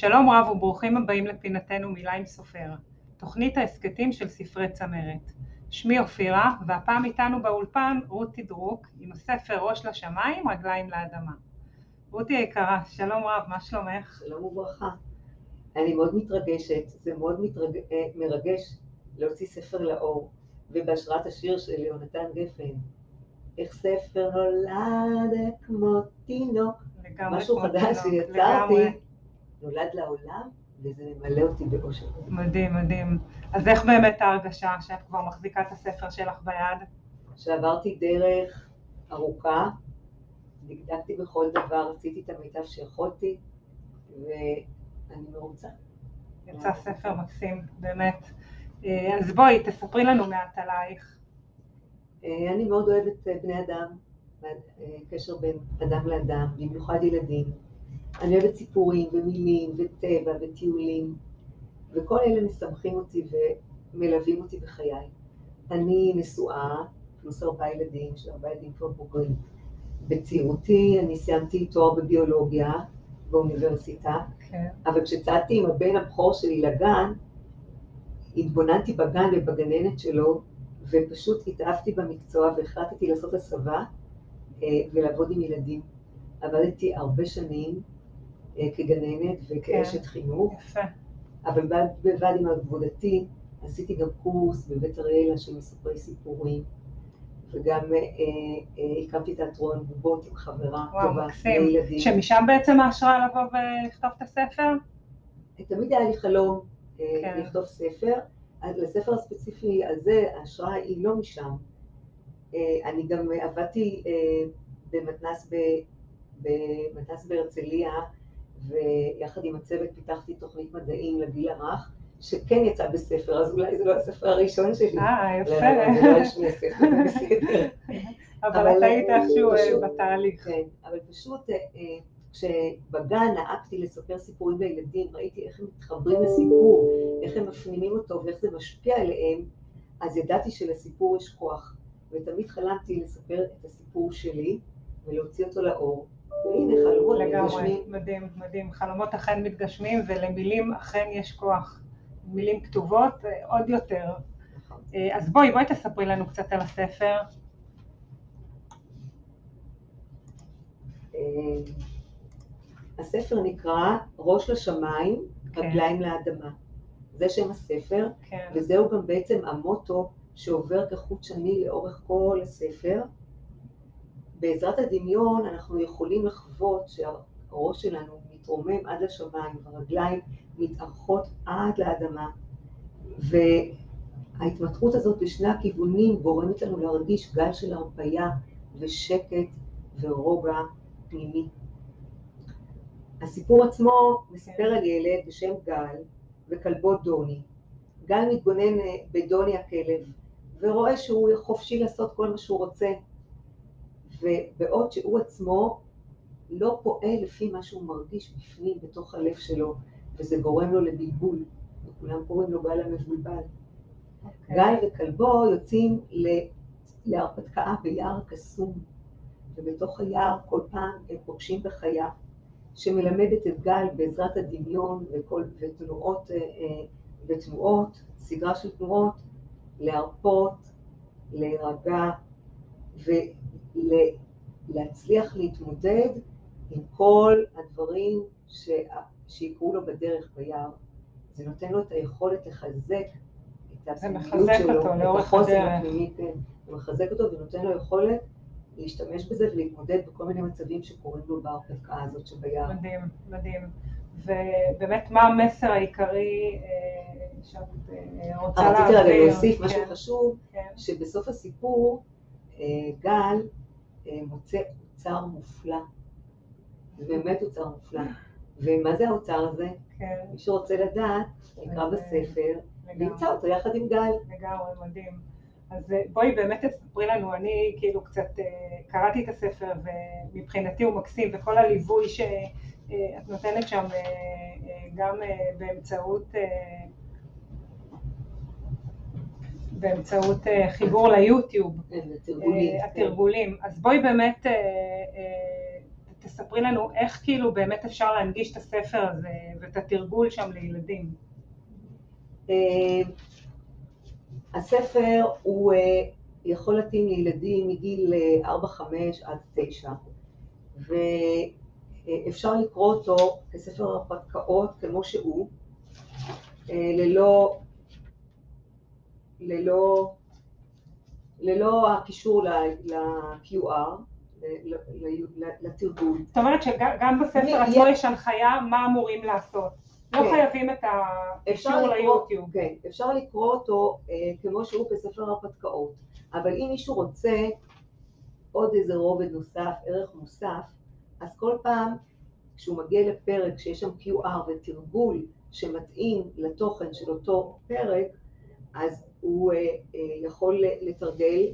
שלום רב וברוכים הבאים לפינתנו מילה עם סופר, תוכנית ההסכתים של ספרי צמרת. שמי אופירה, והפעם איתנו באולפן רותי דרוק עם הספר ראש לשמיים, רגליים לאדמה. רותי היקרה, שלום רב, מה שלומך? שלום וברכה. אני מאוד מתרגשת, זה מאוד מתרג... אה, מרגש להוציא ספר לאור, ובהשראת השיר של יונתן גפן. איך ספר נולד כמו תינוק, משהו חדש שיצרתי, נולד לעולם, וזה ממלא אותי באושר. מדהים, מדהים. אז איך באמת ההרגשה שאת כבר מחזיקה את הספר שלך ביד? שעברתי דרך ארוכה, דקדקתי בכל דבר, עשיתי את המיטב שיכולתי, ואני מרוצה. יצא ספר מקסים, באמת. אה, אז בואי, תספרי לנו מעט עלייך. אה, אני מאוד אוהבת אה, בני אדם, קשר בין אדם לאדם, במיוחד ילדים. אני אוהבת סיפורים ומילים וטבע וטיולים, וכל אלה משמחים אותי ומלווים אותי בחיי. אני נשואה, פלוס ארבעה ילדים, יש לי ארבעה ילדים כבר בוגרים. בצעירותי אני סיימתי תואר בביולוגיה באוניברסיטה, כן. אבל כשצעדתי עם הבן הבכור שלי לגן, התבוננתי בגן ובגננת שלו, ופשוט התאהבתי במקצוע והחלטתי לעשות הסבה אה, ולעבוד עם ילדים. עבדתי הרבה שנים כגננת וכאשת כן. חינוך, יפה. אבל בד בבד עם עבודתי עשיתי גם קורס בבית אריאלה של מספרי סיפורים, וגם אה, אה, הקמתי תיאטרון בובות עם חברה טובה לילדים. שמשם בעצם ההשראה לבוא ולכתוב את הספר? תמיד היה לי חלום כן. לכתוב ספר. לספר הספציפי הזה ההשראה היא לא משם. אני גם עבדתי במתנ"ס במתנ"ס בהרצליה ויחד עם הצוות פיתחתי תוכנית מדעים לגיל הרך, שכן יצא בספר, אז אולי זה לא הספר הראשון שלי. אה, יפה. זה לא השמי הספר, זה בסדר. אבל אתה היית איכשהו אה, בתהליך. כן, אבל פשוט אה, אה, כשבגן נהגתי לספר סיפורים לילדים, ראיתי איך הם מתחברים לסיפור, איך הם מפנימים אותו ואיך זה משפיע עליהם, אז ידעתי שלסיפור יש כוח. ותמיד חלמתי לספר את הסיפור שלי ולהוציא אותו לאור. והנה חלומות מתגשמים. מדהים, מדהים. חלומות אכן מתגשמים ולמילים אכן יש כוח. מילים כתובות אה, עוד יותר. נכון. אה, אז בואי, בואי תספרי לנו קצת על הספר. אה, הספר נקרא ראש לשמיים, כן. רגליים לאדמה. זה שם הספר, כן. וזהו גם בעצם המוטו שעובר כחוט שני לאורך כל הספר. בעזרת הדמיון אנחנו יכולים לחוות שהראש שלנו מתרומם עד לשמיים, הרגליים מתארכות עד לאדמה, וההתמתחות הזאת בשני הכיוונים גורמת לנו להרגיש גל של הרפייה ושקט ורוגע פנימי. הסיפור עצמו מספר על ילד בשם גל וכלבו דוני. גל מתבונן בדוני הכלב ורואה שהוא חופשי לעשות כל מה שהוא רוצה ובעוד שהוא עצמו לא פועל לפי מה שהוא מרגיש בפנים, בתוך הלב שלו, וזה גורם לו לבלבול, וכולם קוראים לו גל המבולבל. Okay. אוקיי. גל וכלבו יוצאים להרפתקה ביער קסום, ובתוך היער כל פעם הם פוגשים בחיה שמלמדת את גל בעזרת הדמיון וכל, ותנועות, אה, אה, ותנועות, סדרה של תנועות, להרפות, להירגע, להצליח להתמודד עם כל הדברים ש... שיקרו לו בדרך ביער. זה נותן לו את היכולת לחזק את הפנימיות שלו, אותו, את החוסן הפנימי, כן. זה מחזק אותו ונותן לו יכולת להשתמש בזה ולהתמודד בכל מיני מצבים שקורים לו בהרפתקה הזאת שביער. מדהים, מדהים. ובאמת, מה המסר העיקרי אה, שאת אה, רוצה להעביר? רציתי רגע להוסיף משהו כן, חשוב, כן. שבסוף הסיפור אה, גל אה, מוצא אוצר מופלא. זה באמת אוצר מופלא. ומה זה האוצר הזה? כן. מי שרוצה לדעת, יקרא בספר, וימצא אותו יחד עם גל. לגמרי, מדהים. אז אה, בואי באמת תספרי לנו, אני כאילו קצת אה, קראתי את הספר ומבחינתי הוא מקסים וכל הליווי שאת נותנת שם גם באמצעות באמצעות אה, חיבור ליוטיוב, כן, התרגולים. אה, התרגולים. אז בואי באמת אה, תספרי לנו איך כאילו באמת אפשר להנגיש את הספר הזה ואת התרגול שם לילדים. הספר הוא יכול להתאים לילדים מגיל 4-5 עד 9, ואפשר לקרוא אותו כספר הרפתקאות כמו שהוא, ללא, ללא, ללא הקישור ל-QR, לתרגול. זאת אומרת שגם בספר עצמו יש הנחיה מה אמורים לעשות. לא כן. חייבים את הקישור ליוטיוב. כן, אפשר לקרוא אותו אה, כמו שהוא בספר הרפתקאות, אבל אם מישהו רוצה עוד איזה רובד נוסף, ערך מוסף, אז כל פעם כשהוא מגיע לפרק שיש שם QR ותרגול שמתאים לתוכן של אותו פרק, אז הוא אה, אה, יכול לתרגל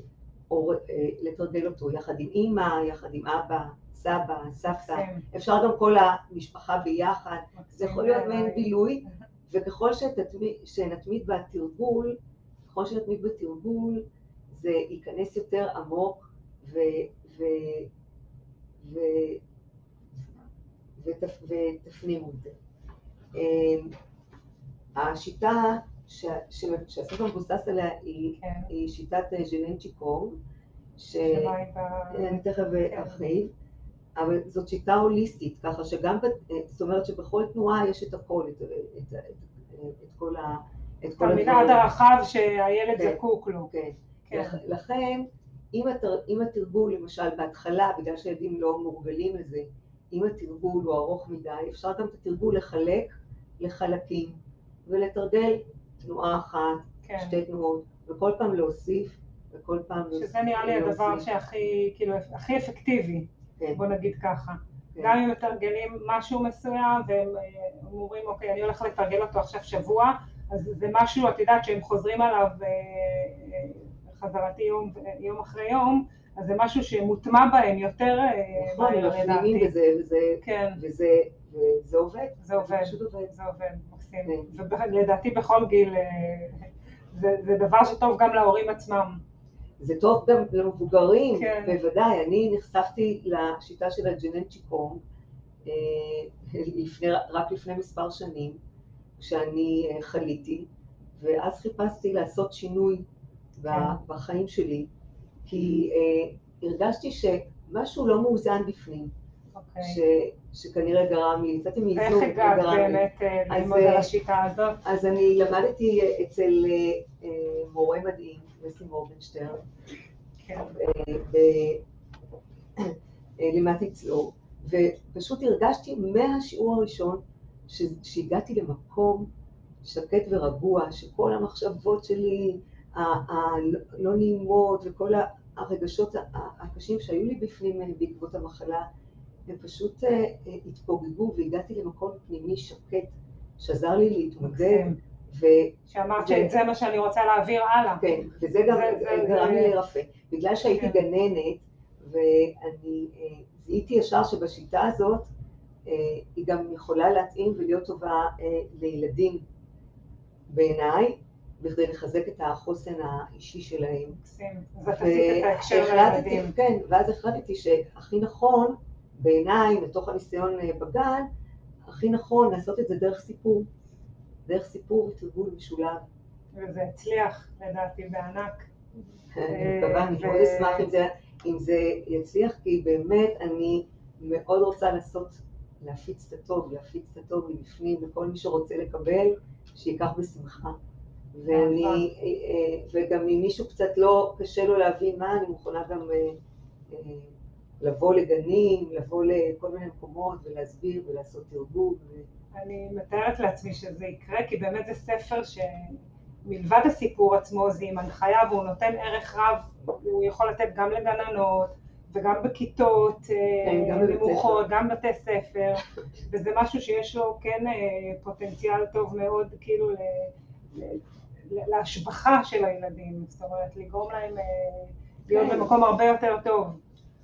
או אה, לתרגל אותו יחד עם אימא, יחד עם אבא, סבא, סבתא, כן. אפשר גם כל המשפחה ביחד, זה יכול להיות מעין בילוי, וככל שנתמיד בתרגול, ככל שנתמיד בתרגול, זה ייכנס יותר עמוק ו... ו, ו ותפ, ותפנימו את זה. אמ, השיטה שהספר מבוסס עליה היא, כן. היא שיטת ז'לנצ'י קורב, שאני תכף כן. ארחיב, אבל זאת שיטה הוליסטית, ככה שגם, זאת אומרת שבכל תנועה יש את הכל, את, את, את, את כל ה... את כל. המנעד הרחב שהילד כן, זקוק לו. כן. כן. לכן, אם, התר, אם התרגול, למשל, בהתחלה, בגלל שהילדים לא מורגלים לזה, אם התרגול הוא ארוך מדי, אפשר גם את התרגול לחלק לחלקים, ולתרגל תנועה אחת, כן. שתי תנועות, וכל פעם להוסיף, וכל פעם להוסיף. שזה נראה לי הדבר שהכי, כאילו, הכי אפקטיבי, כן. בוא נגיד ככה. כן. גם אם מתרגלים משהו מסוים, והם אה, אומרים, אוקיי, אני הולך לתרגל אותו עכשיו שבוע, אז זה משהו, את יודעת, שהם חוזרים עליו אה, אה, חזרתי יום, יום אחרי יום, אז זה משהו שמוטמע בהם יותר נכון, הם מפנימים בזה, וזה, כן. וזה, וזה עובד. זה עובד, זה עובד, מקסים. כן. ולדעתי בכל גיל זה, זה דבר שטוב גם להורים עצמם. זה טוב גם למבוגרים, כן. בוודאי. אני נחשפתי לשיטה של הג'ננצ'י קונג לפני, רק לפני מספר שנים, כשאני אה, חליתי, ואז חיפשתי לעשות שינוי כן. בחיים שלי, כי אה, הרגשתי שמשהו לא מאוזן בפנים. אוקיי. ש, שכנראה גרם לי, יצאתי מאיזון. איך הגעת באמת אה, ללמוד על השיטה הזאת? אז אני למדתי אצל מורה מדהים, נסים מורגנשטרן, כן. לימדתי אצלו, ופשוט הרגשתי מהשיעור הראשון שהגעתי למקום שקט ורגוע, שכל המחשבות שלי הלא נעימות וכל הרגשות הקשים שהיו לי בפנים בעקבות המחלה, הם פשוט אה, התפוגגו והגעתי למקום פנימי שקט, שעזר לי להתמודד. ו... שאמרת שזה מה שאני רוצה להעביר הלאה. כן, וזה גם גרם לי להירפא. בגלל שהייתי כן. גננת, ואני אה, זיהיתי ישר שבשיטה הזאת אה, היא גם יכולה להתאים ולהיות טובה לילדים בעיניי, בכדי לחזק את החוסן האישי שלהם. מקסים. אז את עשית את ההקשר לילדים. כן, ואז החלטתי שהכי נכון, בעיניי, מתוך הניסיון אה, בגן, הכי נכון לעשות את זה דרך סיפור. דרך סיפור ותרגול משולב. וזה הצליח, לדעתי, בענק. אני מקווה, אני מאוד אשמח אם זה יצליח, כי באמת אני מאוד רוצה לעשות, להפיץ את הטוב, להפיץ את הטוב מבפנים, וכל מי שרוצה לקבל, שייקח בשמחה. ואני, נכון. אה, וגם אם מישהו קצת לא קשה לו להבין מה, אני מוכנה גם אה, אה, לבוא לגנים, לבוא לכל מיני מקומות ולהסביר ולעשות תרגול. אני מתארת לעצמי שזה יקרה, כי באמת זה ספר שמלבד הסיפור עצמו זה עם הנחיה והוא נותן ערך רב, הוא יכול לתת גם לגננות וגם בכיתות כן, גם נמוכות, גם בתי ספר, וזה משהו שיש לו כן פוטנציאל טוב מאוד כאילו להשבחה של הילדים, זאת אומרת לגרום להם אה, להיות כן. במקום הרבה יותר טוב.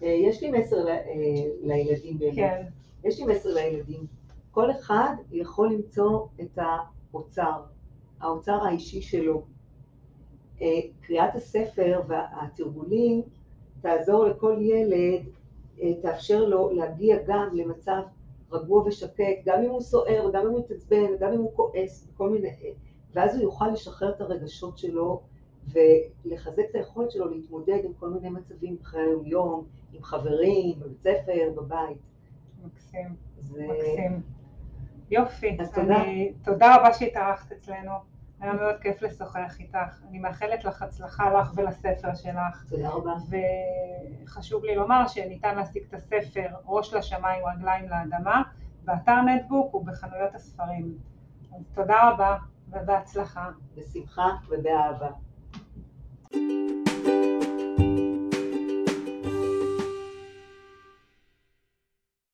אה, יש לי מסר אה, לילדים באמת. כן. יש לי מסר לילדים. כל אחד יכול למצוא את האוצר, האוצר האישי שלו. קריאת הספר והתרגולים תעזור לכל ילד תאפשר לו להגיע גם למצב רגוע ושקט, גם אם הוא סוער וגם אם הוא מתעצבן וגם אם הוא כועס, כל מיני, ואז הוא יוכל לשחרר את הרגשות שלו ולחזק את היכולת שלו להתמודד עם כל מיני מצבים בחיי היום-יום, עם חברים, בבית ספר, בבית. מקסים, זה... מקסים. יופי. אז תודה. אני, תודה רבה שהתארחת אצלנו. היה מאוד כיף לשוחח איתך. אני מאחלת לך הצלחה לך ולספר שלך. תודה רבה. וחשוב לי לומר שניתן להשיג את הספר ראש לשמיים רגליים לאדמה באתר נטבוק ובחנויות הספרים. אז תודה רבה ובהצלחה. בשמחה ובאהבה. Thank you.